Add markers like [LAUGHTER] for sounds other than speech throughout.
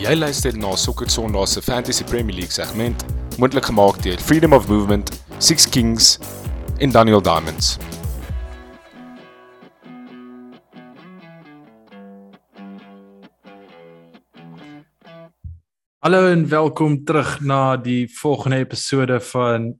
Jy luister na Sokker Sondag se Fantasy Premier League segment, moontlik gemaak deur Freedom of Movement, Six Kings en Daniel Diamonds. Hallo en welkom terug na die volgende episode van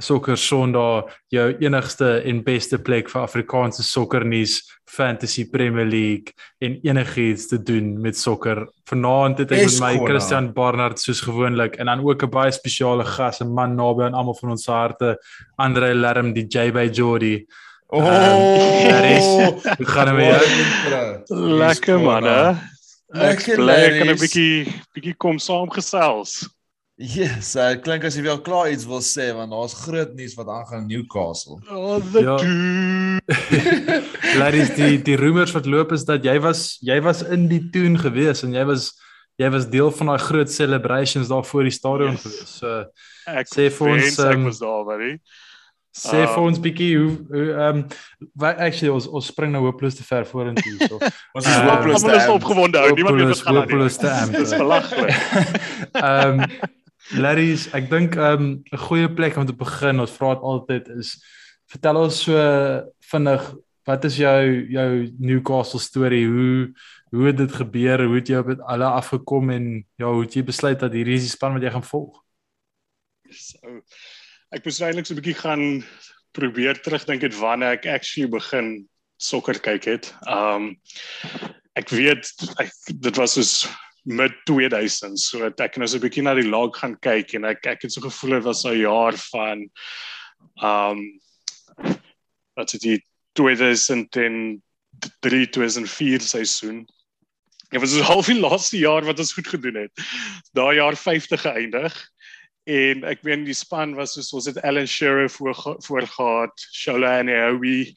Sokker Sondag, jou enigste en beste plek vir Afrikaanse sokkernuus, Fantasy Premier League en enigiets te doen met sokker. Vanaand het ek met my Christian Barnard soos gewoonlik en dan ook 'n baie spesiale gas, 'n man naby aan almal van ons harte, Andre Lerm die JB Jordy. Oh, um, daar is. Hoe gaan dit met jou? Lekker man, hè? Ek bly kan 'n bietjie bietjie kom saamgesels. Yes, uh, klink as jy wel klaar iets wil sê want daar's groot nuus wat aangaan in Newcastle. [LAUGHS] Oh, the ja. Ladies, die die rumors wat loop is dat jy was jy was in die toon gewees en jy was jy was deel van daai groot celebrations daar voor die stadion yes. gewees. So ek sê vir ons um, ek was daar, baie. Sê vir ons bietjie hoe ehm um, wat actually ons ons spring nou hopeloos te ver vorentoe so. [LAUGHS] Ons is hopeloos uh, opgewonde. Niemand weet wat gaan aan. Dis belaglik. Ehm Larry's, ek dink ehm, 'n um, goeie plek om te begin, ons vra dit altyd is vertel ons so vinnig wat is jou jou Newcastle storie? Hoe hoe het dit gebeur? Hoe het jy op dit alle afgekom en ja, hoe het jy besluit dat hierdie is die span wat jy gaan volg? So ek moes eintlik so 'n bietjie gaan probeer terugdink het wanneer ek actually begin sokker kyk het. Um ek weet ek dit was soos mid 2000 so ek het nou so 'n bietjie na die log gaan kyk en ek ek het so gevoel dit was 'n jaar van um wat dit die 2003 2004 seisoen Dit was so half die laaste jaar wat ons goed gedoen het. Daai jaar 50 geëindig en ek weet die span was soos ons het Alan Shearer voor voor gehad, Shola and Aoui,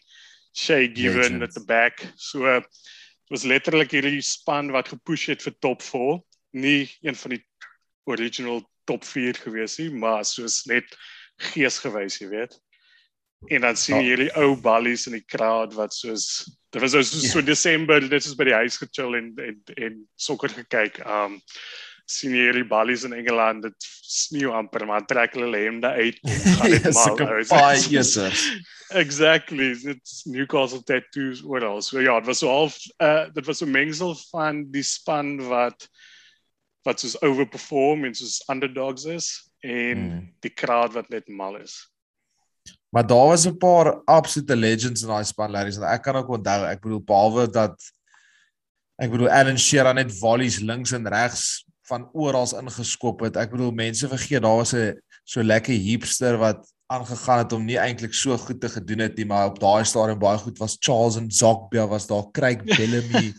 Shay Given at the back. So was letterlik hierdie span wat gepush het vir top 4, nie een van die original top 4 gewees nie, maar soos net geesgewys, jy weet. En dan sien jy ja. hierdie ou ballies in die crowd wat soos dit was so, so ja. Desember, dit is by die huis gechill en en en sokker gekyk. Um sien jy hierdie ballies in Engeland, dit sneeu amper maar trek hulle hemde uit [LAUGHS] gaan [LAUGHS] dit maar uit. Baie easers. Exactly. It's Newcastle tattoos oral. So ja, dit was so half uh dit was so mengsel van die span wat wat soos overperform en soos underdogs is en hmm. die crowd wat net mal is. Maar daar was 'n paar absolute legends in daai span Larry, en ek kan ook onthou, ek bedoel behalwe dat ek bedoel Alan Shearer net volleys links en regs van oral ingeskop het. Ek bedoel mense vergeet daar was 'n so lekker hipster wat aangegaan het om nie eintlik so goed te gedoen het nie, maar op daai stadium baie goed was Charles en Zogby was daar Craig [LAUGHS] Bellamy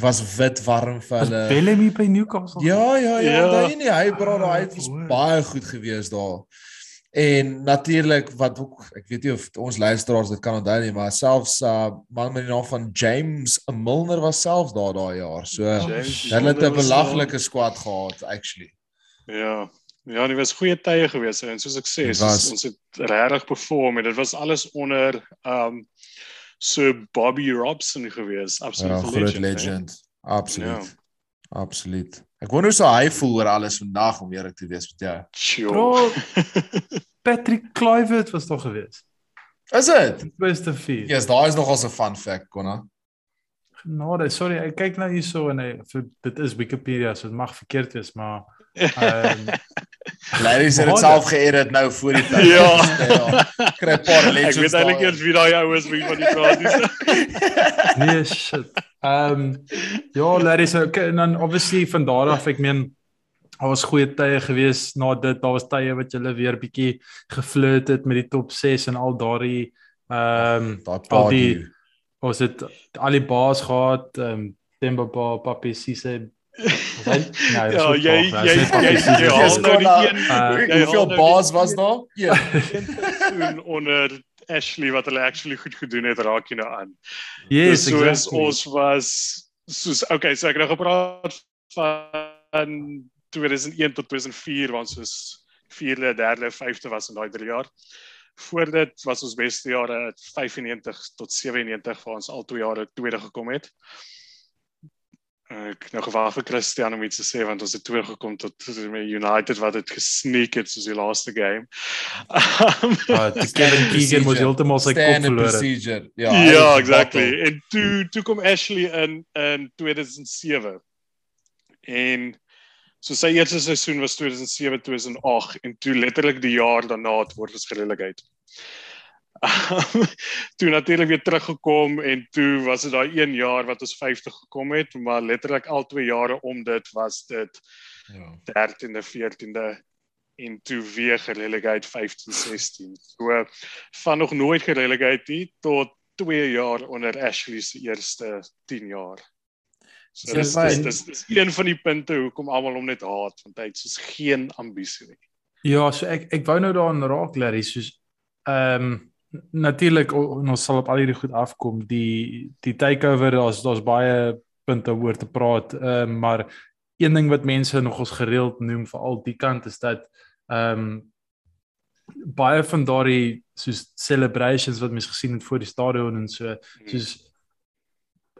was wit warm vir hulle. Bellamy by Newcastle. Ja, ja, ja, ja. daai nie hy bra daai het was baie goed gewees daar. En natuurlik wat ook ek weet nie of ons luisteraars dit kan onthou nie, maar selfs uh man met die naam van James Milner was self daar daai jaar. So hulle het 'n belaglike squad gehad actually. Ja. Ja, dit was goeie tye gewees en soos ek sê, was, ons het regtig perform en dit was alles onder um so Bobby Robson gewees, absolute ja, legend. legend. Absoluut. Ja. Absoluut. Ek wonder hoe sou hy voel oor alles vandag om eerlik te wees met jou. Sure. Patrick Kluivert was tog gewees. Is dit? Beste vier. Ja, yes, daai is nogal 'n fun fact, Konna. Genade, sorry, ek kyk nou hierso en hy dit is Wikipedia, so dit mag verkeerd wees, maar [LAUGHS] ehm um, Ladies het dit self geëdit nou voor die tyd. [LAUGHS] ja. ja. Kry 'n paar legends. Ek weet eintlik eers wie daai ou is wie van die praat is. [LAUGHS] [LAUGHS] nee, shit. Ehm um, ja, ladies, okay, en dan obviously van daar af ek meen daar was goeie tye gewees na dit. Daar was tye wat jy weer bietjie geflirt het met die top 6 en al daardie ehm um, al die was dit al die baas gehad, ehm um, Temba Ba, Papi Sise Ja, ja, jy jy jy jy haal nou die een uh, hoeveel baas was daar? Ja. Een onder Ashley wat hulle actually goed gedoen het raak jy nou aan. Yes, so exactly. ons was soos okay, so ek het nou gepraat van 2001 tot 2004 want soos 4de, 3de, 5de was in daai 3 jaar. Voor dit was ons beste jare 95 tot 97 waar ons al twee jare tweede gekom het. Ek nou gewag vir Christian om iets te sê want ons het twee gekom tot United wat het gesneek het soos die laaste game. [LAUGHS] [LAUGHS] Uh, Kevin Keegan was heeltemal sy kop verloor. Ja, ja exactly. En toe toe kom Ashley in in 2007. En so sy eerste seisoen was 2007-2008 en toe letterlik die jaar daarna het word ons gerelegate. [LAUGHS] toe natuurlik weer teruggekom en toe was dit daai 1 jaar wat ons 50 gekom het, maar letterlik al twee jare om dit was dit ja 13de, 14de en toe weer gerelegate 15 16. So van nog nooit gerelegate nie tot 2 jaar onder Ashley se eerste 10 jaar. So dis dis, dis dis een van die punte hoekom almal hom net haat want hy het soos geen ambisie nie. Ja, so ek ek wou nou daaraan raak Larry soos ehm um, natuurlik ons sal op al hierdie goed afkom die die takeover daar's daar's baie punte oor te praat uh, maar een ding wat mense nog ons gereeld noem vir al die kant is dat ehm um, baie van daardie soos celebrations wat mense gesien het voor die stadion en so hmm. soos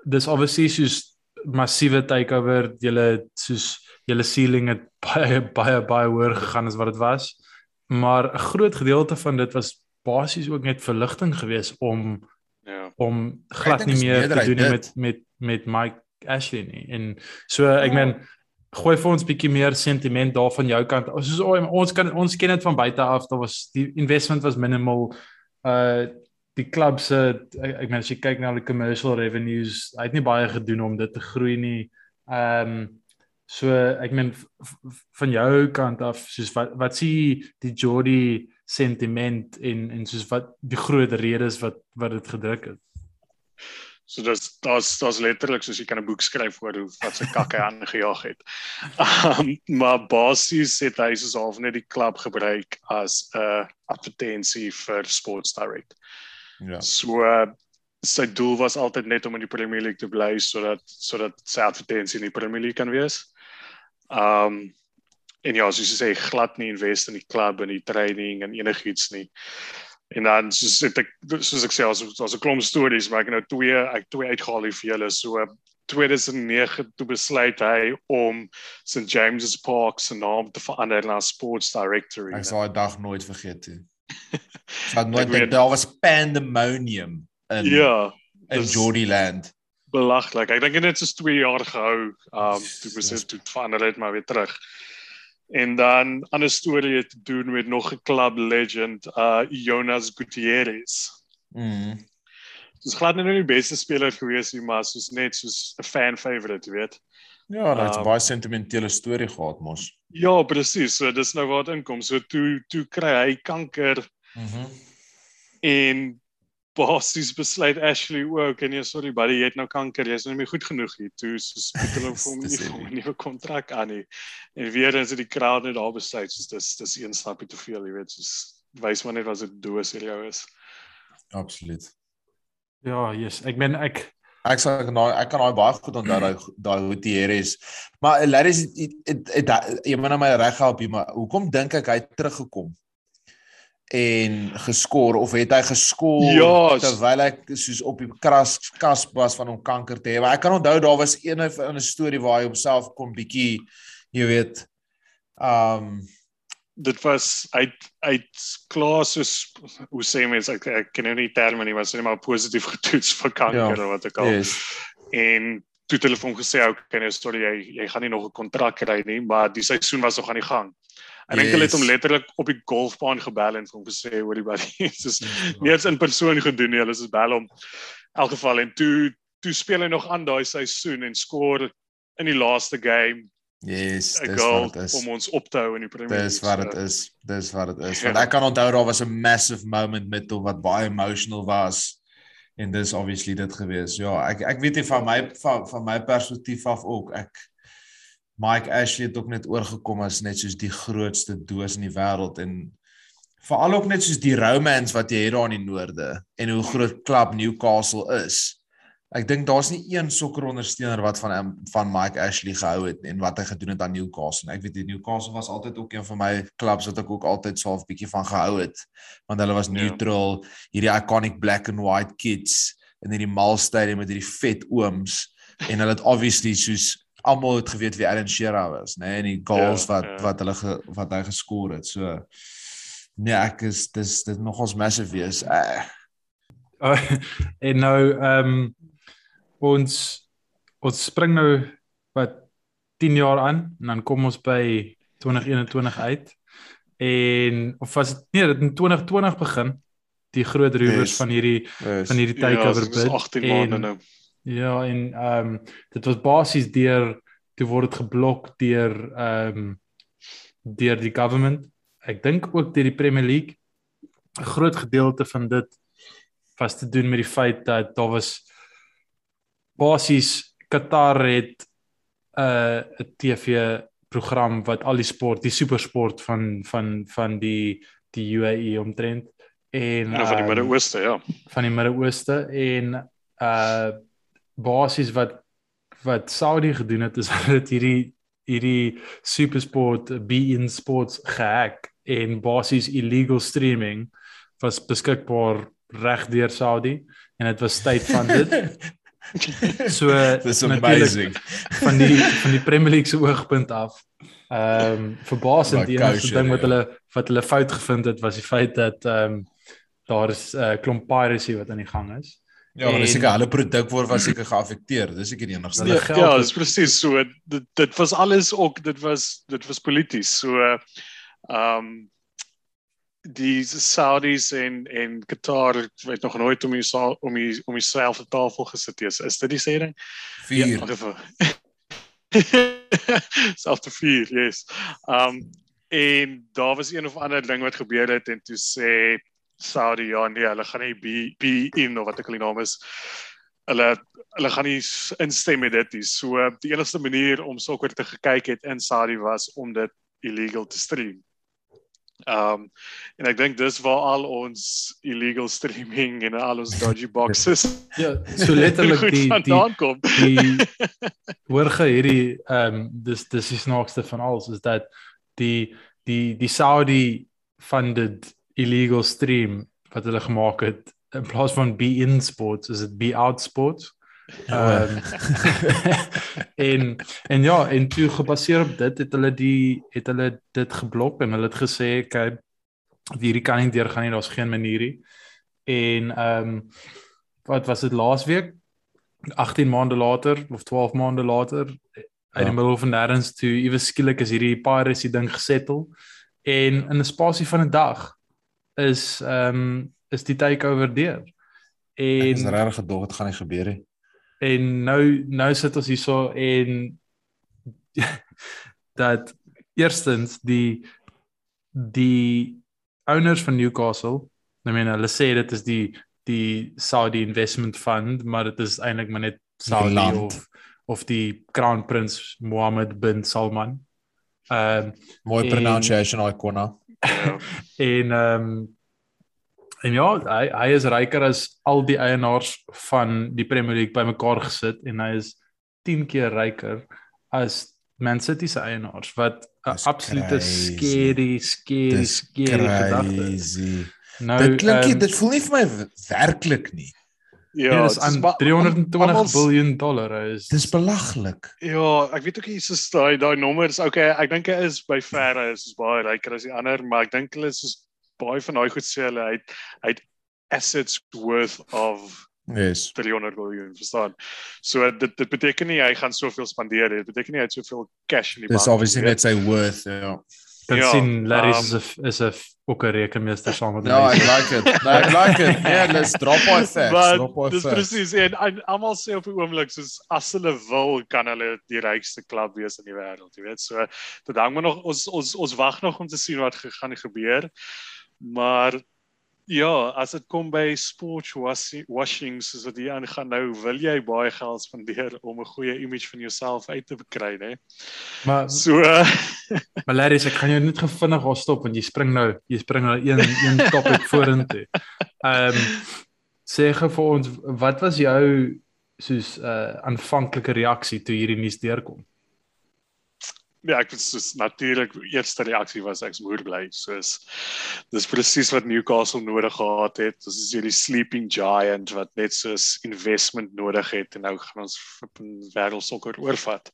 dis obviously soos massiewe takeover julle soos julle ceiling het baie baie baie hoër gegaan as wat dit was maar 'n groot gedeelte van dit was basies ook net verligting gewees om ja om glad nie meer te doen met met met Mike Ashley nie. En so ek ja. meen gooi vir ons bietjie meer sentiment daar van jou kant. Ons is ons kan ons ken dit van buite af. Daar was die investment was minimal. Uh die klub se ek, ek meen as jy kyk na die commercial revenues, hy het nie baie gedoen om dit te groei nie. Ehm um, so ek meen van jou kant af soos wat wat sien die Jordi sentiment en en soos wat die groot redes wat wat dit gedruk het. So dis daar's daar's letterlik soos jy kan 'n boek skryf oor hoe wat se kak hy [LAUGHS] aangejaag het. Um, maar basies het hy soos half net die klub gebruik as 'n uh, advertensie vir Sports Direct. Ja. So uh, sy doel was altyd net om in die Premier League te bly sodat sodat sy advertensie in die Premier League kan wees. Um en ja, soos jy sê, glad nie invest in die klub en die training en enigiets nie. En dan soos ek soos ek sê, as as 'n klomp stories, maar ek nou twee ek twee uitgehaal hier vir julle. So 2009 toe besluit hy om St James's Park se naam te verander na Sports Directory. Ek sal daai dag nooit vergeet nie. Wat [LAUGHS] nooit dink daar was pandemonium in Ja, in Jordyland. Belaglik. Ek dink dit is 2 jaar gehou. Um toe besluit toe verander dit maar weer terug. En dan ander storie het te doen met nog 'n club legend, uh Jonas Gutierrez. Mm. Dis glad nie nou die beste speler gewees nie, maar soos net soos 'n fan favorite, weet. Ja, dit het um, baie sentimentele storie gehad mos. Ja, presies. So dis nou waar dit inkom. So toe toe kry hy kanker. Mhm. Mm en basies besluit Ashley ook en nee sorry buddy jy het nou kanker jy's nou nie meer goed genoeg hier toe so speel hulle [LAUGHS] vir hom nie vir 'n nuwe kontrak aan nie. En weer eens het die crowd net daar besluit soos dis dis een stapie te veel jy weet soos wys maar net wat dit doos hier jou is. Absoluut. Ja yes. Ek ben ek ek sê ek nou ek kan daai baie goed onthou daai daai Gutierrez maar Larry jy moet nou my reg help hier maar hoekom dink ek hy het teruggekom en geskor of het hy geskor ja, terwyl hy soos op die kras kas was van hom kanker te hê. Maar ek kan onthou daar was een in 'n storie waar hy homself kon bietjie jy weet um dit was uit uit klaar soos hoe sê mense ek, ek ken nou nie terme nie maar sê maar positief [LAUGHS] getoets vir kanker ja, of wat ek al yes. en toe telefoon gesê ou ken jy storie jy jy gaan nie nog 'n kontrak kry nie maar die seisoen was nog aan die gang Ek dink hulle het hom letterlik op die golfbaan gebel en hom gesê hoor die buddy is nie eens in persoon gedoen nie. Hulle is bel hom in elk geval en toe toe speel hy nog aan daai seisoen en skoor in die laaste game. Yes, dis wat dit is. Om ons op te hou in die Premier League. Dis wat dit is. Dis wat dit is. Want ek kan onthou daar was 'n massive moment met hom wat baie emotional was en dis obviously dit gewees. Ja, ek ek weet nie van my van, van my perspektief af ook. Ek Mike Ashley het ook net oorgekom as net soos die grootste doos in die wêreld en veral ook net soos die romance wat jy het daar in die noorde en hoe groot klub Newcastle is. Ek dink daar's nie een sokkerondersteuner wat van van Mike Ashley gehou het en wat hy gedoen het aan Newcastle. Ek weet Newcastle was altyd ook een van my klubs wat ek ook altyd so 'n bietjie van gehou het want hulle was ja. neutral, hierdie iconic black and white kids in hierdie mal stadium met hierdie vet ooms en hulle het obviously soos almal het geweet wie Alan Shearer was, nê, nee, en die goals Ja, wat ja. wat hulle ge, wat hy geskoor het. So nee, ek is dis dit nogals massive wees. Uh, [LAUGHS] Uh, en nou ehm um, ons ons spring nou wat 10 jaar aan en dan kom ons by 2021 uit. En of was dit nee, dit in 2020 begin die groot rumors Yes. van hierdie is, van hierdie Ja, takeover was bid. 18 maande nou. Ja, en ehm um, dit was basies deur toe word dit geblok deur ehm um, deur die government. Ek dink ook deur die Premier League. 'n Groot gedeelte van dit was te doen met die feit dat daar was basies Qatar het 'n uh, 'n TV program wat al die sport, die supersport van van van die die UAE omtrent en Nou van die ehm, Midde-Ooste, ja. van die Midde-Ooste en uh basies wat wat Saudi gedoen het is [LAUGHS] hulle het hierdie hierdie supersport beIN Sports gehack en basies illegal streaming was beskikbaar reg deur Saudi en dit was tyd van dit. [LAUGHS] So Dis amazing. van die van die Premier League se oogpunt af. Ehm um, verbasend die enigste ding wat hulle wat hulle fout gevind het was die feit dat ehm um, daar is 'n uh, klomp piracy wat aan die gang is. Ja, maar dis En- seker hulle produk word was seker geaffekteer. Dis seker die enigste. Hulle Ja, geld ja, dis presies so. Dit dit was alles ook dit was dit was polities. So ehm um, die Saudis en en Qatar het nog nooit om die sa- om die om dieselfde tafel gesit is. Is dit die sê ding? 4. Wag even. [LAUGHS] Selfde vier, yes. Um en daar was een of ander ding wat gebeur het en toe sê Saudi ja nee, hulle gaan nie be, be in of wat ek al die naam is. Hulle hulle gaan nie instem met dit nie. So die enigste manier om sokker te gekyk het in Saudi was om dit illegal te stream. Um en ek dink dis waar al ons illegal streaming en al ons dodgy [LAUGHS] boxes Ja, so letterlik [LAUGHS] die die die [LAUGHS] hoor ge hierdie ehm um, dis dis die snaakste van alles is dat die die die Saudi funded illegal stream wat hulle gemaak het in plaas van be in sports is dit be out sports. Ehm [LAUGHS] en en ja, en toe gebaseer op dit het hulle die het hulle dit geblok en hulle het gesê kyk hierdie kan nie deurgaan nie, daar's geen manier nie. En ehm um, wat was dit laasweek? 18 maande later of 12 maande later uit die Ja. middel van nêrens toe iewes skielik is hierdie piracy ding gesettel en in 'n spasie van 'n dag is ehm um, is die takeover deur. Ek is En regtig gedog dit gaan nie gebeur nie. en nou nou sit ons hierso en [LAUGHS] dat eerstens die die owners van Newcastle, I mean hulle sê dit is die die Saudi Investment Fund, maar dit is eintlik maar net Saudi land. of of die Crown Prince Mohammed bin Salman. Ehm um, Mooi En- pronunciation ikona. Ja. en ehm um, en ja, hy hy is ryker as al die eienaars van die Premier League bymekaar gesit en hy is 10 keer ryker as Man City se eienaars wat 'n absolute crazy. scary scary Dis scary gedagte. is. Nou Dit klink ehm, dit voel nie vir my werklik nie. Ja, Ja, dit is dis aan ba- 320 almal- miljard dollar is Dis belaglik. Ja, ek weet ook nie soos daai daai nommers. Okay, ek dink hy is by verre is baie ryker as die ander, maar ek dink hulle is soos baie van daai goed sê hulle hy het hy het assets worth of Yes. 300 miljoen, verstaan? So dit dit beteken nie hy gaan soveel spandeer nie. Dit beteken nie hy het soveel cash in die bank. Dis obviously net sy worth, ja. Kan ja, sien Larry ehm, is 'n is 'n ook 'n rekenmeester saam met No, I hy. like it. No, I like it. Yeah, [LAUGHS] let's drop our facts. Maar Drop our dis presies en, en almal sê op die oomblik soos as hulle wil kan hulle die rykste klub wees in die wêreld, jy weet. So dit hang maar nog ons ons ons wag nog om te sien wat gaan gebeur. Maar ja, as dit kom by sports washing, washing soos wat hier aangaan nou, wil jy baie geld spandeer om 'n goeie image van jouself uit te kry, né? Maar So uh, [LAUGHS] Maar Larry, ek gaan jou net gevinnig daar stop want jy spring nou, jy spring nou een een topic vorentoe. Ehm um, sê gou vir ons wat was jou soos uh aanvanklike reaksie toe hierdie nuus deurkom? Ja, ek was soos natuurlik eerste reaksie was ek's moer bly. Soos dis presies wat Newcastle nodig gehad het. Dis is hierdie sleeping giant wat net soos investment nodig het en nou gaan ons wêreldsokker oorvat.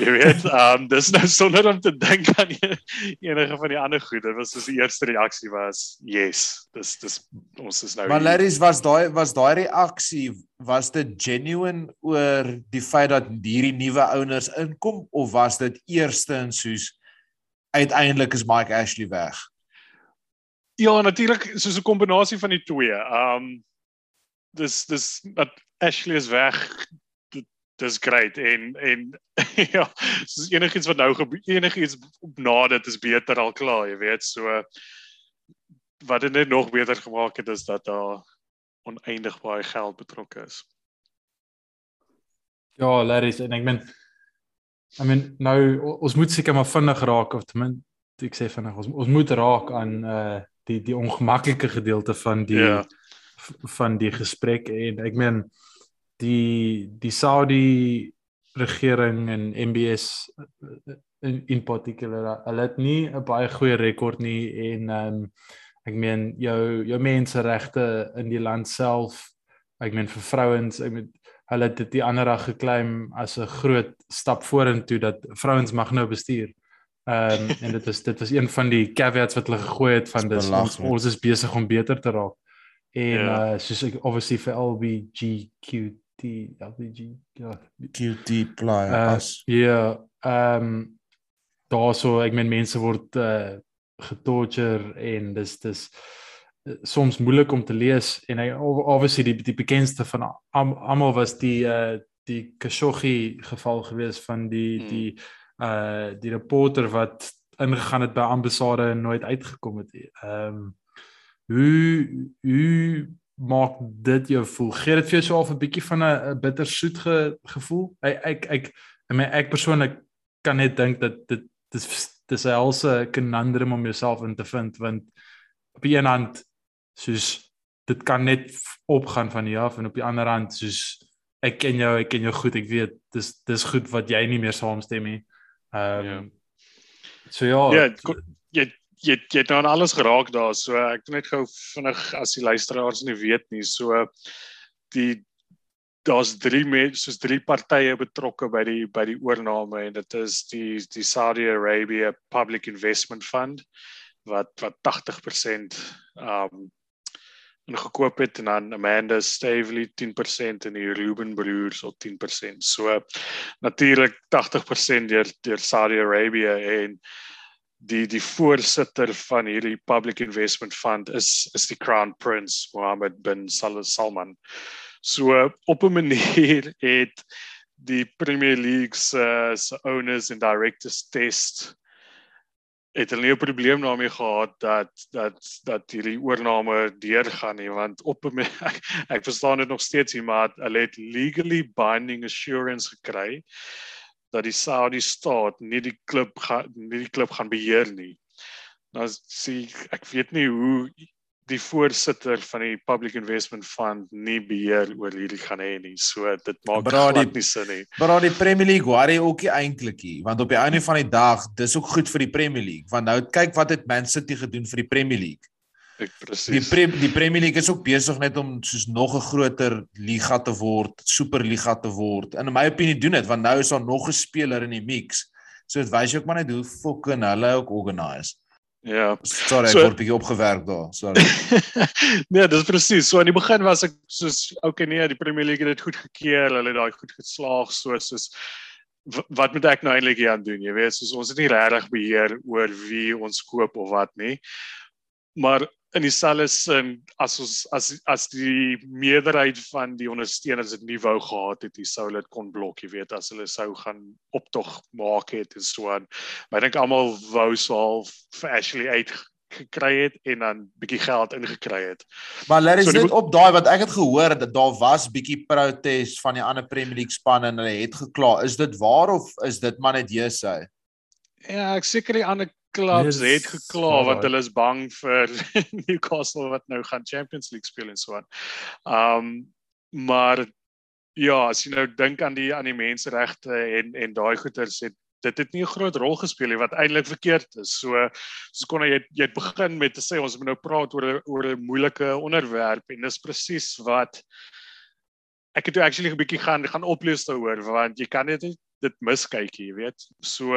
Jy weet, [LAUGHS] ehm um, dis nou sonder om te dink aan enige van die ander goed. Dit was soos die eerste reaksie was, yes. Dis dis ons is nou Maar Larry's was daai was daai reaksie was dit genuine oor die feit dat hierdie nuwe owners inkom of was dit eerstens soos uiteindelik is Mike Ashley weg? Ja, natuurlik soos 'n kombinasie van die twee. Um dis dis dat Ashley is weg. Dis great en en [LAUGHS] ja, soos enigiets wat nou gebeur, enigiets op na dit is beter al klaar, jy weet, so wat dit net nog beter gemaak het is dat daar oneindig baie geld betrokke is. Ja, Larry's en ek meen I mean nou ons moet seker maar vinnig raak of ten minste ek sê vinnig ons ons moet raak aan uh die die ongemaklike gedeelte van die ja. van die gesprek en ek meen die die Saudi regering en MBS in in particular hulle het nie 'n baie goeie rekord nie en um ek meen jou jou menseregte in die land self ek meen vir vrouens ek meen hulle het dit die ander dag geklaim as 'n groot stap vorentoe dat vrouens mag nou bestuur. Ehm um, [LAUGHS] en dit is dit was een van die caveats wat hulle gegooi het van dis ons, ons is besig om beter te raak. En yeah. Ja. uh soos ek obviously vir LBGQT LBG ja QT plus. Uh, ja, ehm um, daarso ek meen mense word uh getorture en dis dis eh, soms moeilik om te lees en hy obviously die die bekendste van almal was die uh die Khashoggi geval gewees van die hmm. die uh die reporter wat ingegaan het by ambassade en nooit uitgekom het. Ehm um, hoe hoe maak dit jou voel? Gee dit vir jou so 'n bietjie van 'n bittersoet ge, gevoel? Ek ek ek ek, ek, ek persoonlik kan net dink dat dit dis dis 'n helse conundrum om jouself in te vind want op die een hand soos dit kan net opgaan van hier af en op die ander hand soos ek ken jou ek ken jou goed ek weet dis dis goed wat jy nie meer saamstem nie. Ehm um, ja. So ja. Ja, jy jy jy het nou alles geraak daar so ek het net gou vinnig as die luisteraars nie weet nie so die daar's drie mense soos drie partye betrokke by die by die oorneem en dit is die die Saudi Arabia Public Investment Fund wat wat 80% um ingekoop het en dan Amanda Stavely 10% en die Ruben broers op 10%. So natuurlik 80% deur deur Saudi Arabia en die die voorsitter van hierdie Public Investment Fund is is die Crown Prince Mohammed bin Salman. So op 'n manier [LAUGHS] het die Premier League se se owners and directors test het hulle 'n probleem daarmee gehad dat dat dat hierdie oorname deurgaan nie want op 'n ek, [LAUGHS] ek verstaan dit nog steeds nie maar hulle het legally binding assurance gekry dat die Saudi staat nie die klub gaan nie die klub gaan beheer nie. Nou sê ek weet nie hoe die voorsitter van die Public Investment Fund nie beheer oor hierdie gaan hê nie. So dit maak glad nie sin nie. Maar die Premier League worry ook nie eintlik nie, want op die einde van die dag, dis ook goed vir die Premier League, want nou kyk wat het Man City gedoen vir die Premier League. Ek presies. Die pre die Premier League is ook besig net om soos nog 'n groter liga te word, superliga te word. In my opinie doen dit want nou is daar nog 'n speler in die mix. So dit wys ook maar net hoe fucking hulle ook organise. Ja. Sorry, so, ek word bietjie opgewerk daar. Sorry. [LAUGHS] nee, dis presies. So aan die begin was ek soos okay nee, die Premier League het dit goed gekeer, hulle het daai goed geslaag so soos wat moet ek nou eintlik hier aan doen? Jy weet, soos ons het nie regtig beheer oor wie ons koop of wat nie. Maar in dieselfde sin as ons as as die meerderheid van die ondersteuners dit nie wou gehad het, die sou dit kon blok, jy weet, as hulle sou gaan optog maak het en so aan. Maar ek dink almal wou so half vir Ashley uit gekry het en dan bietjie geld ingekry het. Maar let is so, net op daai wat ek het gehoor dat daar was bietjie protes van die ander Premier League spanne en hulle het gekla. Is dit waar of is dit maar net heusy? Ja, ek seker die ander clubs yes, het gekla want hulle is bang vir [LAUGHS] Newcastle wat nou gaan Champions League speel en so aan. Um maar ja, as jy nou dink aan die aan die menseregte en en daai goeters het dit het nie 'n groot rol gespeel nie wat eintlik verkeerd is. So so kon jy jy het begin met te sê ons moet nou praat oor oor 'n moeilike onderwerp en dis presies wat ek het toe actually 'n bietjie gaan gaan oplees daaroor want jy kan dit dit miskyk, jy weet. So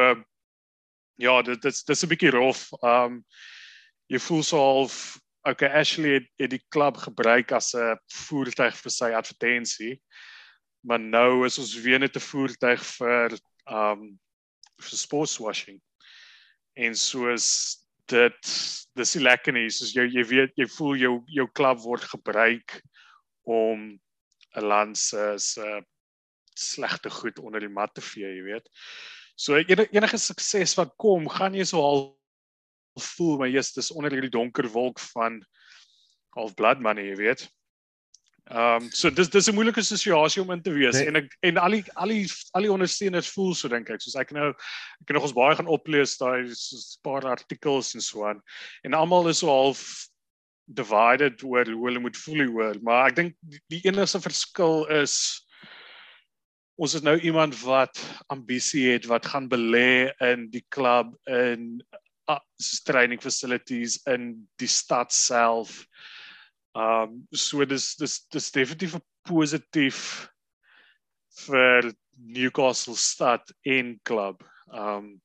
ja, dit dit dis 'n bietjie rof. Um jy voel so half okay, Ashley het, het die klub gebruik as 'n voertuig vir sy advertensie. Maar nou is ons weer net 'n voertuig vir um vir sportswashing. En soos dit dis nie lekker nie, soos jy jy weet jy voel jou jou klub word gebruik om 'n land se se slegte goed onder die mat te vee, jy weet. So enige sukses wat kom, gaan jy so al voel maar jy's dis onder hierdie donker wolk van half blood money, jy weet. Ehm um, so dis dis 'n moeilike situasie om in te wees nee. en ek en al die al die al die ondersteuners voel so dink ek soos ek nou ek het nog ons baie gaan oplees daai 'n paar artikels en so aan en almal is so half divided oor hoe hulle moet voel oor maar ek dink die enigste verskil is ons het nou iemand wat ambisie het wat gaan belê in die klub in uh, training facilities in die stad self Um so dis dis dis definitief positief vir Newcastle stad en klub. Um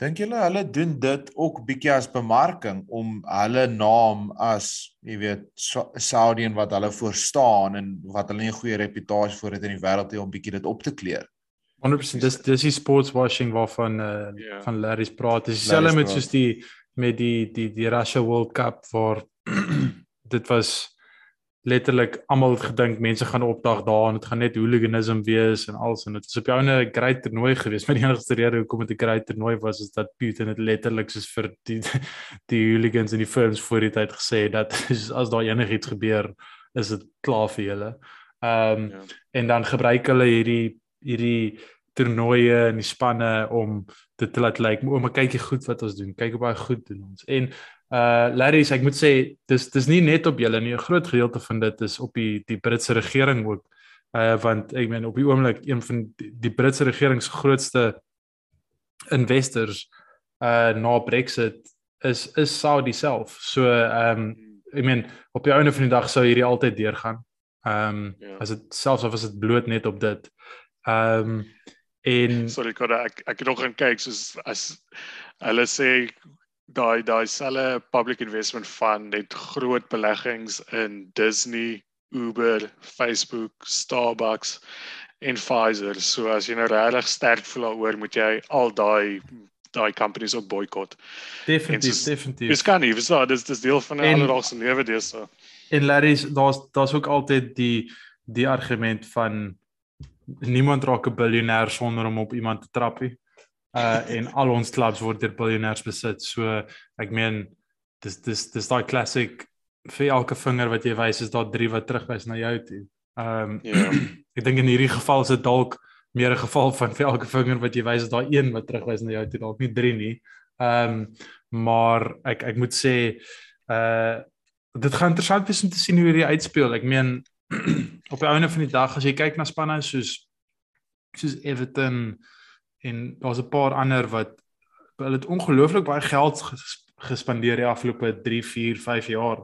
dink julle hulle doen dit ook bietjie as bemarking om hulle naam as jy weet Saudian wat hulle voor staan en wat hulle 'n goeie reputasie voor het in die wêreld het om bietjie dit op te kleur. 100% dis dis die sports washing waarvan uh, yeah. Ja. van Larry's praat. Dis dieselfde met soos die met die die die Russia World Cup waar [CLEARS THROAT] dit was letterlik almal het gedink mense gaan opdag daar en dit gaan net hooliganisme wees en alles en dit is op jou 'n great toernooi geweest [LAUGHS] maar die enigste rede hoekom dit 'n great toernooi was is dat Putin het letterlik soos vir die [LAUGHS] die hooligans en die firms voor die tyd gesê dat [LAUGHS] as daar enigiets gebeur is dit klaar vir julle. Ehm um, ja. en dan gebruik hulle hierdie hierdie toernooie en die spanne om dit te laat lyk like, maar kyk jy goed wat ons doen. Kyk hoe baie goed doen ons. En Uh Larry, ek moet sê dis dis nie net op julle nie, 'n groot gedeelte van dit is op die die Britse regering ook. Uh want ek meen op die oomblik een van die, die Britse regering se grootste investors uh na Brexit is is Saudi self. So ehm um, ek meen op die einde van die dag sou hierdie altyd deurgaan. Ehm um, ja. as dit selfs of as dit bloot net op dit. Ehm um, en sorry, ek ek het nog gaan kyk soos as hulle sê daai daai selfe public investment fund het groot beleggings in Disney, Uber, Facebook, Starbucks en Pfizer. So as jy nou regtig sterk voel daaroor, moet jy al daai daai companies ook boikot. Definitief, soos, definitief. Dis kan nie, dis dis dis deel van 'n alledaagse lewe dis so. En Larry's daar's daar's ook altyd die die argument van niemand raak 'n biljoenêr sonder om op iemand te trap nie uh en al ons clubs word deur biljoenêrs besit. So ek meen dis dis dis daai classic vir elke vinger wat jy wys is daar drie wat terugwys na jou toe. Ehm um, ja. [CLEARS THROAT] ek dink in hierdie geval is dit dalk meer 'n geval van vir elke vinger wat jy wys is daar een wat terugwys na jou toe, dalk nie drie nie. Ehm um, maar ek ek moet sê uh dit gaan interessant wees om te sien hoe hierdie uitspeel. Ek meen [CLEARS THROAT] op die einde van die dag as jy kyk na spanne soos soos Everton en daar's 'n paar ander wat hulle het ongelooflik baie geld gespandeer die afgelope 3, 4, 5 jaar.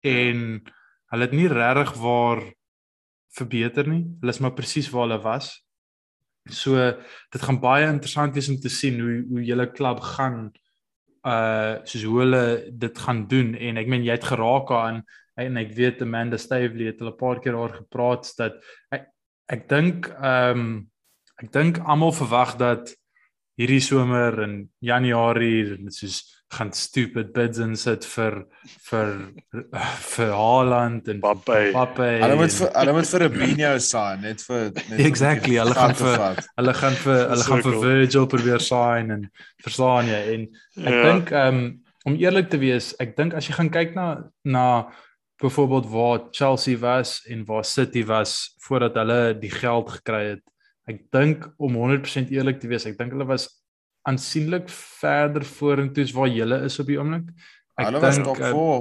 En hulle het nie regtig waar verbeter nie. Hulle is maar presies waar hulle was. So dit gaan baie interessant wees om te sien hoe hoe julle klub gaan uh soos hoe hulle dit gaan doen en ek meen jy het geraak aan en ek weet Amanda Stavely het hulle 'n paar keer oor gepraat dat ek ek dink ehm um, ek dink almal verwag dat hierdie somer in Januarie dit soos gaan stupid bids in sit vir vir vir Haaland en Mbappe. Hulle moet vir hulle moet vir Robinho sign net vir net Exactly. Hulle gaan vir hulle gaan vir hulle gaan vir Virgil probeer sign en verstaan jy en ek ja. dink um, om eerlik te wees, ek dink as jy gaan kyk na na byvoorbeeld waar Chelsea was en waar City was voordat hulle die geld gekry het ek dink om 100% eerlik te wees, ek dink hulle was aansienlik verder vorentoe as waar hulle is op die oomblik. Ek hulle was top 4. Uh,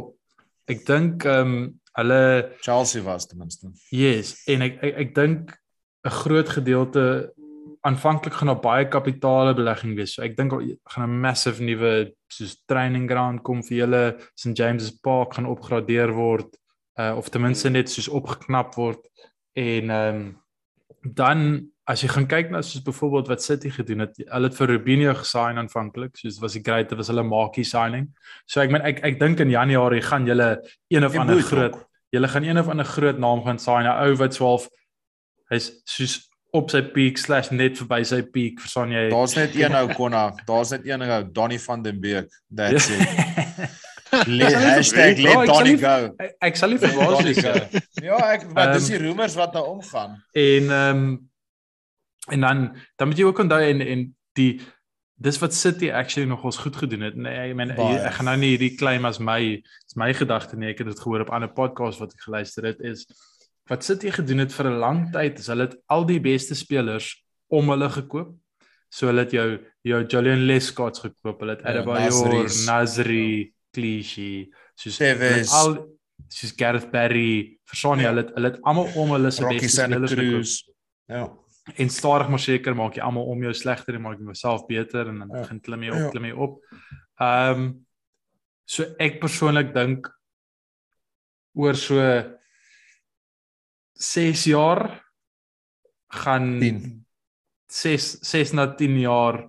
ek dink ehm um, hulle Chelsea was ten minste. Yes, en ek ek, ek dink 'n groot gedeelte aanvanklik gaan daar baie kapitale belegging wees. So ek dink gaan 'n massive nuwe soos training ground kom vir julle. St James's Park gaan opgradeer word uh of ten minste net soos opgeknap word en ehm um, dan as jy gaan kyk na soos byvoorbeeld wat City gedoen het, hulle het vir Rubinho gesign aanvanklik, soos was die great, dit was hulle maakie signing. So ek meen ek ek dink in Januarie gaan julle een of ander groot julle gaan een of ander groot naam gaan sign, 'n ou wat 12 hy's soos op sy peak slash net verby sy peak verstaan jy? Daar's net een [LAUGHS] ou konna. Daar's net een ou Donny van den Beek. That's it [LAUGHS] hashtag let Donny go ek, ek sal nie verbaas wees ja [LAUGHS] ek wat dis die rumors wat daar omgaan en ehm um, En dan dan moet jy ook onthou en en die dis wat City actually nog ons goed gedoen het. Nee, ek meen ek gaan nou nie hierdie claim as my is my gedagte nie. Ek het dit gehoor op ander podcasts wat ek geluister het is wat City gedoen het vir 'n lang tyd is hulle het al die beste spelers om hulle gekoop. So hulle het jou jou Julian Lescott gekoop. Hulle het ja, Adebayor, Nasri, Clichy, soos al soos Gareth Barry, verstaan jy, ja. hulle hulle het almal om hulle se beste spelers. Ja en stadig maar seker maak jy almal om jou slegter en maak jy jouself beter en dan ja. begin klim jy op, ja. klim jy op. Ehm um, so ek persoonlik dink oor so 6 jaar gaan 6 6 na 10 jaar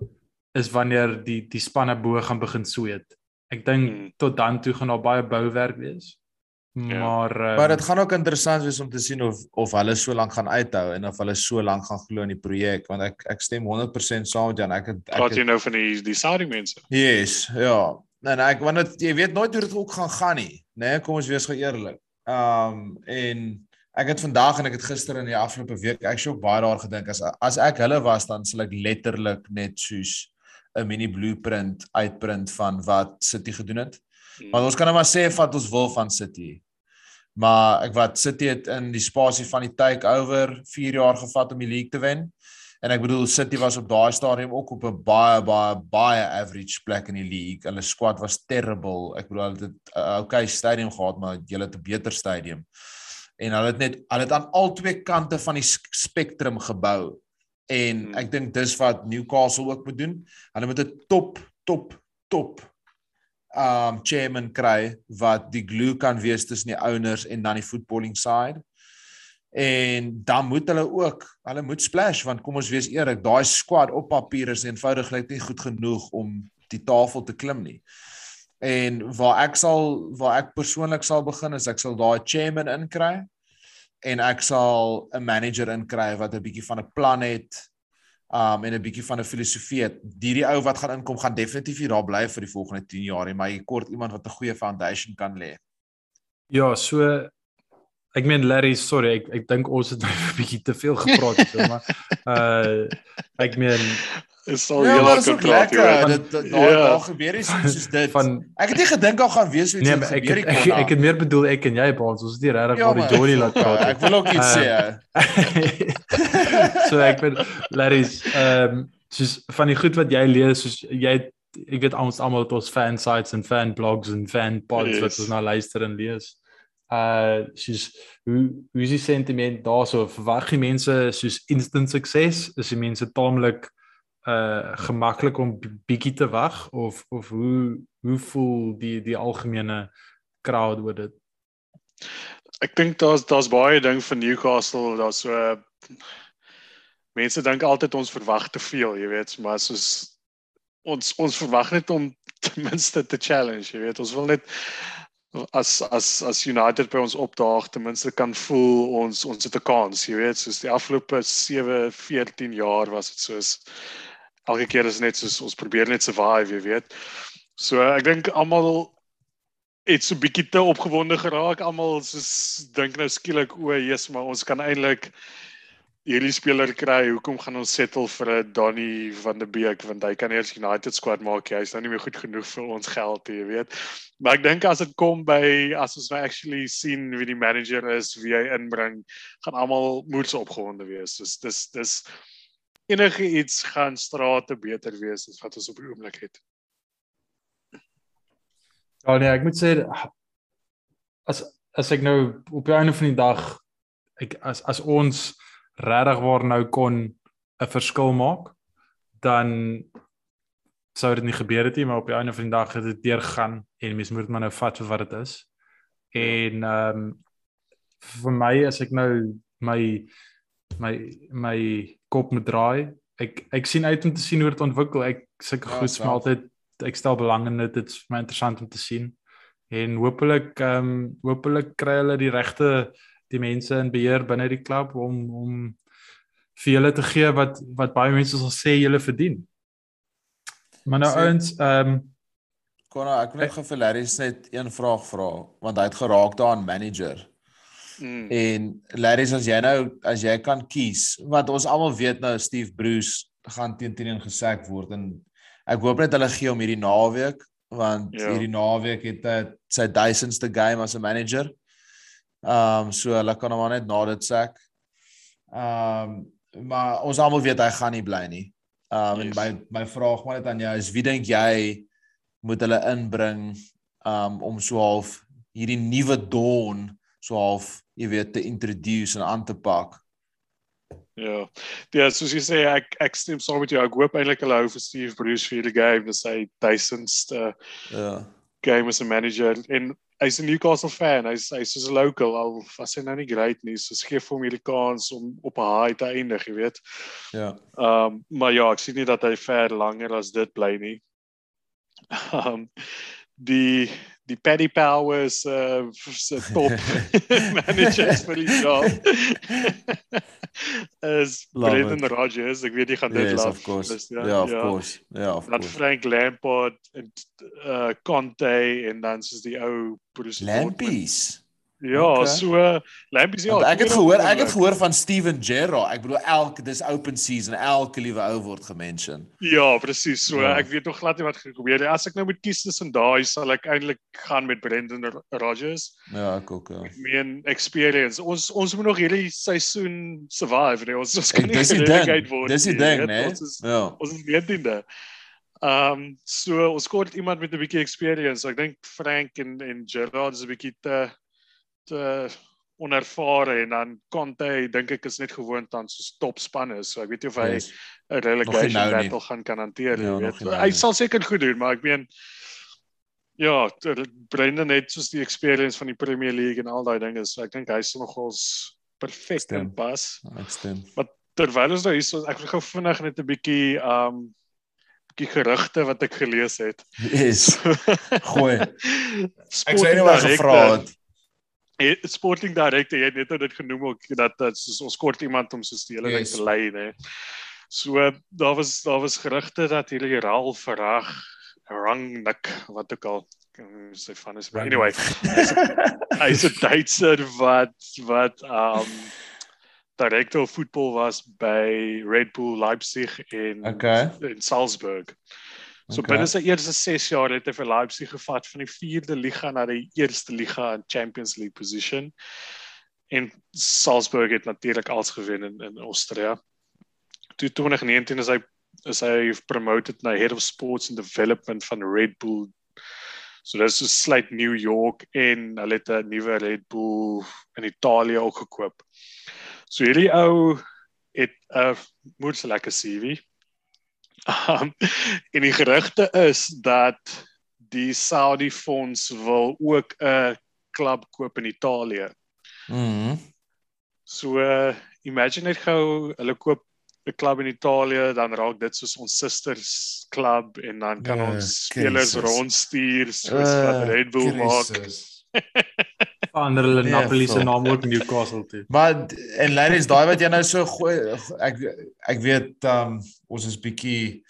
is wanneer die die spanne bo gaan begin sweet. Ek dink hmm. tot dan toe gaan daar baie bouwerk wees. Ja. Maar um, maar dit gaan ook interessant wees om te sien of of hulle so lank gaan uithou en of hulle so lank gaan glo in die projek want ek ek stem 100% saam met Jan. Ek het ek Praat jy nou van die die Saudi mense? Yes, ja. Nee, nee, ek want dit jy weet nooit hoe dit ook gaan gaan nie, né? Nee, kom ons wees gou eerlik. Um en ek het vandag en ek het gister in die afgelope week ek sjoe baie daar gedink as as ek hulle was dan sal ek letterlik net soos 'n mini blueprint uitprint van wat City gedoen het. Maar ons kan nou maar sê wat ons wil van City. Maar ek wat City het in die spasie van die takeover 4 jaar gevat om die league te wen. En ek bedoel City was op daai stadium ook op 'n baie baie baie average plek in die league. Hulle squad was terrible. Ek bedoel hulle het 'n uh, okay stadium gehad, maar hulle het 'n beter stadium. En hulle het net hulle het aan al twee kante van die spektrum gebou. En hmm. ek dink dis wat Newcastle ook moet doen. Hulle moet 'n top top top um chairman kry wat die glue kan wees tussen die owners en dan die footballing side. En dan moet hulle ook, hulle moet splash want kom ons wees eerlik, daai squad op papier is eenvoudiglik nie goed genoeg om die tafel te klim nie. En waar ek sal waar ek persoonlik sal begin is ek sal daai chairman inkry en ek sal 'n manager inkry wat 'n bietjie van 'n plan het um en 'n bietjie van 'n filosofie het. Hierdie ou wat gaan inkom gaan definitief hier daar bly vir die volgende 10 jaar maar jy kort iemand wat 'n goeie foundation kan lê. Ja, so ek meen Larry, sorry, ek ek dink ons het nou [LAUGHS] 'n bietjie te veel gepraat het, so, maar uh ek meen is al ja, heel kontrak hier. Dit daar ja. daar gebeur iets soos dit. Van ek het nie gedink al gaan wees iets nee, gebeur ek, ek, ek, ek het meer bedoel ek en jy Baans, ons is nie regtig oor ja, die Johnny laat praat. Ek wil ook iets uh, sê. [LAUGHS] so ek ben Larry's ehm um, soos van die goed wat jy lees soos jy ek weet ons almal het ons fan sites en fan blogs en fan pods yes. wat ons nou luister en lees. Uh soos hoe hoe is die sentiment daarso verwag die mense soos instant sukses is die mense taamlik uh gemaklik om bietjie te wag of of hoe hoe voel die die algemene crowd oor dit? Ek dink daar's daar's baie ding vir Newcastle, daar's so uh, mense dink altyd ons verwag te veel, jy weet, maar soos ons ons verwag net om [LAUGHS] ten minste te challenge, jy weet, ons wil net as as as United by ons opdaag ten minste kan voel ons ons het 'n kans, jy weet, soos die afgelope 7 14 jaar was dit soos elke keer is net soos ons probeer net survive, jy weet. So ek dink almal het so bietjie te opgewonde geraak. Almal soos dink nou skielik o, Jesus, maar ons kan eintlik hierdie speler kry. Hoekom gaan ons settle vir 'n Donny van der Beek want hy kan eers United squad maak. Hy is nou nie meer goed genoeg vir ons geld, jy weet. Maar ek dink as dit kom by as ons nou actually sien wie die manager is, wie hy inbring, gaan almal moeds opgewonde wees. So dis dis enige iets gaan strate beter wees as wat ons op die oomblik het. Ja nee, ek moet sê as as ek nou op die einde van die dag ek as as ons regtig waar nou kon 'n verskil maak, dan sou dit nie gebeur het nie, maar op die einde van die dag het dit deurgegaan en mens moet maar nou vat vir wat dit is. En ehm um, vir my as ek nou my my my kop moet draai, ek ek sien uit om te sien hoe dit ontwikkel. Ek sulke Ja, goed smaak altyd ek stel belang in dit. Dit is vir my interessant om te sien. En hopelik ehm um, hopelik kry hulle die regte die mense in beheer binne die klub om om vir julle te gee wat wat baie mense sal sê julle verdien. Maar nou ouens, ehm um, Konna, ek wil net gou vir Larry net een vraag vra want hy het geraak daaraan manager. Mm. En Larry as jy nou as jy kan kies want ons almal weet nou Steve Bruce gaan teen teen gesak word en ek hoop net hulle gee hom hierdie naweek want Ja. ja. hierdie naweek het hy sy duisendste game as 'n manager. Ehm um, so hulle kan hom maar net na dit sak. Ehm um, maar ons almal weet hy gaan nie bly nie. Ehm um, Yes. en my my vraag maar net aan jou is wie dink jy moet hulle inbring um om so half hierdie nuwe dawn so half jy weet te introduce en aan te pak. Ja. Ja, soos jy sê ek ek stem saam met jou. Ek hoop eintlik hulle hou vir Steve Bruce vir die game, dis hy duisendste Ja. game as 'n manager en hy's 'n Newcastle fan. Hy's hy's soos 'n local al was hy nou nie great nie. So gee vir hom hierdie kans om op 'n high te eindig, jy weet. Ja. Ehm um, maar ja, ek sien nie dat hy ver langer as dit bly nie. Ehm um, die die Paddy Powers uh [LAUGHS] se top [LAUGHS] managers vir die job [LAUGHS] is Love Brendan Rodgers. Ek weet jy gaan dit Yes, course. Dis- Ja, yeah, of course. Ja, of Dan course. Frank Lampard en uh Conte en dan soos die ou Bruce Dortmund. Lampies. Ja, Okay. so uh, Lampies ja. Want ek het gehoor, ek het gehoor van Steven Gerrard. Ek bedoel elke dis open season, elke liewe ou word gemention. Ja, presies. So Ja. ek weet nog glad nie wat gebeur nie. As ek nou moet kies tussen daai, sal ek eintlik gaan met Brendan Ro- Rodgers. Ja, ek ook. Ja. Ek meen experience. Ons ons moet nog hierdie seisoen survive, nee. Ons ons kan nie ding. word. Dis die ding, né? Ons is Ja. ons is 19de. Ehm um, so ons kort iemand met 'n bietjie experience. Ek dink Frank en en Gerrard is 'n bietjie te te onervare en dan Conte dink ek is net gewoond aan so topspanne. So ek weet nie of hy Yes. 'n relegation nou nie. battle gaan kan hanteer nie, Ja, weet. nie nou Hy nie. sal seker goed doen, maar ek meen ja, Brendan het soos die experience van die Premier League en al daai dinge, so ek dink hy sal nogals perfek Stem. inpas. Ek stem. Terwyl ons nou hier is, ek wil gou vinnig net 'n bietjie um bietjie gerugte wat ek gelees het. Yes. [LAUGHS] Gooi. Ek sê nie wat gevra het. Sporting Director jy het net nou dit genoem ook dat dat soos ons kort iemand om soos die hele ding Yes. te lei nê. So daar was daar was gerugte dat hierdie Raal Verag Rangnick wat ook al sy van is maar anyway hy's [LAUGHS] 'n Duitser wat wat um director of voetbal was by Red Bull Leipzig en Okay. in Salzburg. So Okay. binne sy eerste 6 jaar het hy vir Leipzig gevat van die 4de liga na die eerste liga in Champions League position. En Salzburg het natuurlik als gewen in in Austria. Toe 2019 is hy is hy promoted na Head of Sports and Development van Red Bull. So dis so sluit New York en hulle het 'n nuwe Red Bull in Italië ook gekoop. So hierdie ou het 'n moeite lekker CV. Um, en die gerugte is dat die Saudi fonds wil ook 'n klub koop in Italië. Mhm. So uh, imagine net gou hulle koop 'n klub in Italië, dan raak dit soos ons susters klub en dan kan Ja, ons spelers rondstuur soos Uh, wat Red Bull maak. [LAUGHS] Verander hulle Nee, Napoli se naam ook Newcastle toe. Maar en ladies, daai wat jy nou so gooi ek ek weet um ons is bietjie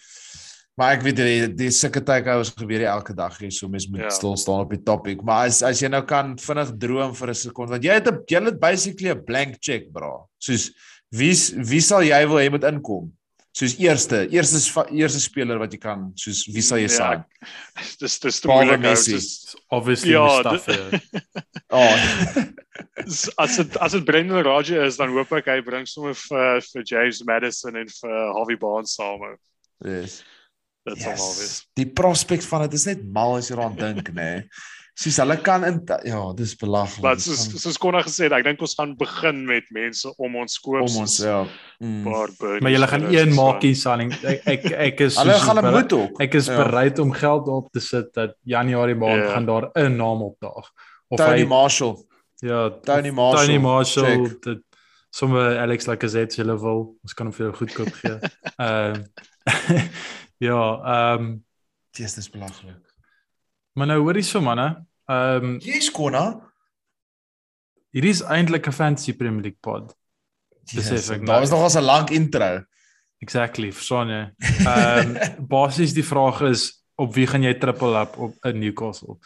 maar ek weet die die sulke takeouts gebeur elke dag hier so mens moet Ja. stil staan op die topic. Maar as as jy nou kan vinnig droom vir 'n sekonde want jy het 'n jy het basically 'n blank check bra. Soos wie wie sal jy wil hê moet inkom? Soos eerste, eerste eerste speler wat jy kan, soos wie sal jy Ja, sign? [LAUGHS] Dis dis te moeilik. Messi. soos- Obviously Ja, Mustafa. [LAUGHS] Oh. As dit as dit Brendan Rodgers is, dan hoop ek hy bring sommer vir vir James Madison en vir Harvey Barnes same. yes. Dit sal wel wees. Die prospek van dit is net mal as jy daaraan dink, [LAUGHS] nê. Sies hulle kan in ja, dis belaglik. Maar soos soos Konna gesê het, ek dink ons gaan begin met mense om ons koop. om ons ja. Mm. paar birdies. Maar jy gaan een maak hier Sanning. Ek ek ek is [LAUGHS] Hulle gaan 'n moet ook. Ek is Ja. bereid om geld op te sit dat Januarie maand Ja. gaan daar 'n naam opdaag. Of Tony hy Marshall. ja, Tony Marshall, Tony Marshall, dit sommer Alex Lacazette se level. Ons kan hom vir jou goedkoop gee. [LAUGHS] Ehm [LAUGHS] ja, ehm Dis dis belaglik. Maar nou hoorie so manne. Ehm Jy's Konna. hier is eintlik 'n fantasy Premier League pod. Besef Yes, ek Daar was nou. nog 'n lang intro. Exactly, verstaan jy? Ehm [LAUGHS] basies die vraag is op wie gaan jy triple up op in Newcastle?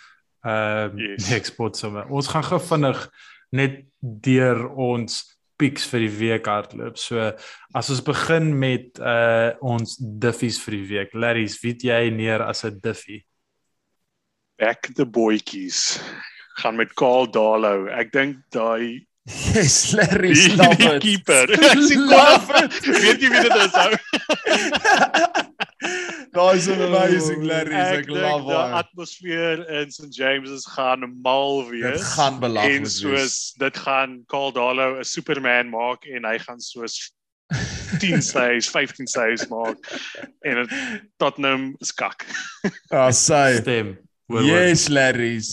Ehm Yes. die export sommer. Ons gaan gou vinnig net deur ons picks vir die week hardloop. So as ons begin met uh ons diffies vir die week. Larry's, wie het jy neer as 'n diffie? Back the boytjies. Gaan met Karl Darlow. Ek dink daai [LAUGHS] Yes, Larry die, love die it. keeper. [LAUGHS] Ek sien Konna. [LAUGHS] Weet jy wie dit is? Daai's amazing Larry, Ek ek dink love die hom. atmosfeer in St James's gaan mal Dit wees. gaan belaglik en wees. soos dit gaan Karl Darlow 'n Superman maak en hy gaan soos 10 saves, 15 saves maak en dit Tottenham is kak. Ah, sy. Stem. Hoor, hoor. Yes, Larry's.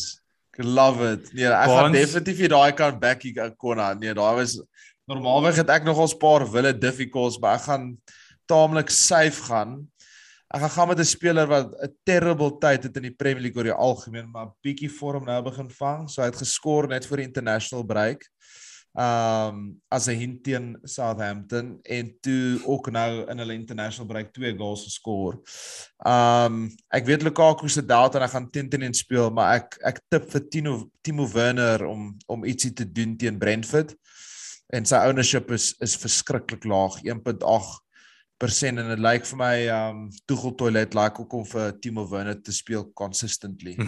Ek love it. Nee, ek gaan definitief nie daai kan backie Konna. Nee, daai was normaalweg het ek nog ons paar wille difficulties, maar ek gaan taamlik safe gaan. Ek gaan gaan met 'n speler wat 'n terrible tyd het in die Premier League oor die algemeen, maar bietjie vorm nou begin vang. So hy het geskor net vir die international break. Um as 'n hint teen Southampton en toe ook nou in hulle international break twee goals geskor. Um ek weet Lukaku se doubt en hy gaan teen teen speel, maar ek ek tip vir Timo Timo Werner om om ietsie te doen teen Brentford. En sy ownership is is verskriklik laag, 1.8% en dit lyk vir my um Tuchel toilet like ook om vir Timo Werner te speel consistently.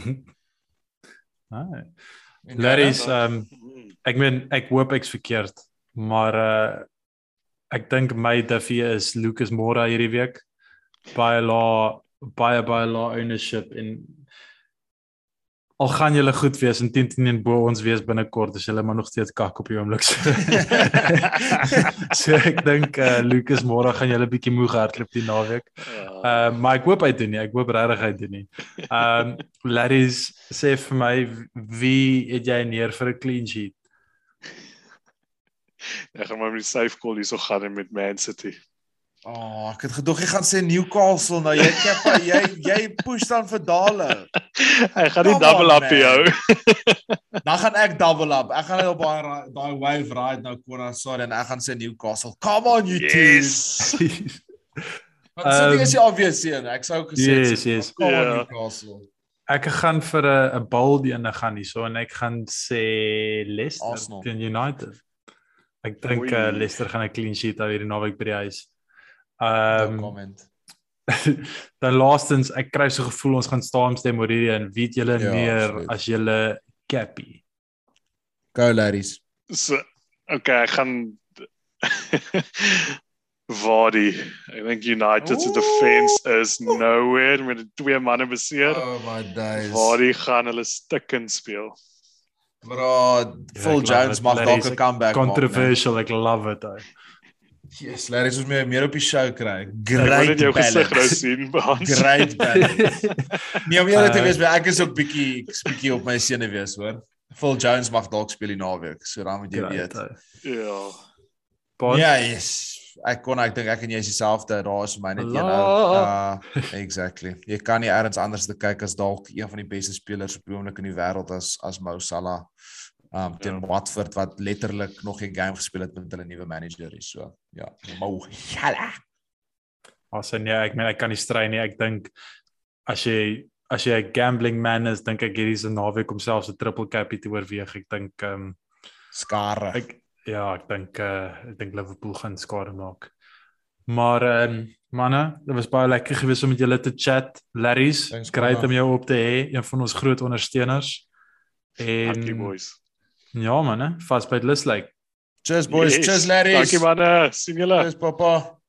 Ah, En Larry's ehm ek meen ek hoop ek's verkeerd, maar uh ek dink my diffie is Lucas Moura hierdie week. Baie lae baie baie lae ownership en al gaan julle goed wees en 10 10 en bo ons wees binnekort as julle maar nog steeds kak op die oomblik. So, [LAUGHS] ek dink uh Lucas Moura gaan julle bietjie moeg hardloop die naweek. Uh, Ehm uh, maar ek hoop hy doen nie. Ek hoop regtig hy doen nie. Ehm um, Larry's sê vir my wie het jy neer vir 'n clean sheet? Ek gaan maar met die safe call hierso gaan met Man City. Oh, ek het gedog jy gaan sê Newcastle nou jy Kepa, jy jy push dan vir Dale. [LAUGHS] Hy gaan nie double up vir jou. [LAUGHS] Dan gaan ek double up. Ek gaan net op daai daai wave ride nou Kona sorry en ek gaan sê Newcastle. Come on you Yes. two. [LAUGHS] Want so ding Um, is die obvious een. Ek sou gesê Yes, yes. Come on Ja. Newcastle. Ek gaan vir 'n 'n bold ene gaan hierso en ek gaan sê Leicester teen United. Ek dink uh, Leicester gaan 'n clean sheet hou hierdie naweek by die huis. No Ehm um, comment. [LAUGHS] dan laastens ek kry so gevoel ons gaan saamstem oor hierdie en weet julle Ja, meer absoluut. as julle Cappy. Go Larrys. So okay, ek gaan [LAUGHS] Vardy. Ek dink United se Ooh. defense is nowhere met twee manne beseer. Oh my days. Vardy gaan hulle stikken speel. Bro, Phil ek love Jones mag dalk 'n comeback maak. Controversial, ek love it. Ou. Yes, Larrys moet meer meer op die show kry. Ek wil Great net jou gesig nou balance. sien, Hans. Great [LAUGHS] balance. Nee, om eerlik te Uh, wees, maar ek is ook bietjie ek's bietjie op my sene wees, hoor. Phil Jones mag dalk speel die naweek, so dan moet jy Great, weet. Ja. Bond? Ja, yes. Ek kon ek dink ek en jy is dieselfde. Daar is vir my net een ou. Uh exactly. Jy kan nie eers anders te kyk as dalk een van die beste spelers op die oomblik in die wêreld as as Mo Salah. Um teen Ja. Watford wat letterlik nog 'n game gespeel het met hulle nuwe manager is. So, ja, Mo Salah. Asse nee, ek meen ek kan nie strei nie. Ek dink as jy as jy 'n gambling man is, dink ek hierdie is 'n naweek om selfs 'n triple cappy te oorweeg. Ek dink um, Skare. ek ja, ek dink uh ek dink Liverpool gaan skade maak. Maar ehm um, manne, dit was baie lekker gewees om met julle te chat. Larry's, great om jou op te hê, een van ons groot ondersteuners. Dankie En boys. ja manne, vas by Luslyk. Cheers boys. Yes. Cheers ladies. Dankie manne. Sien julle. Cheers papa.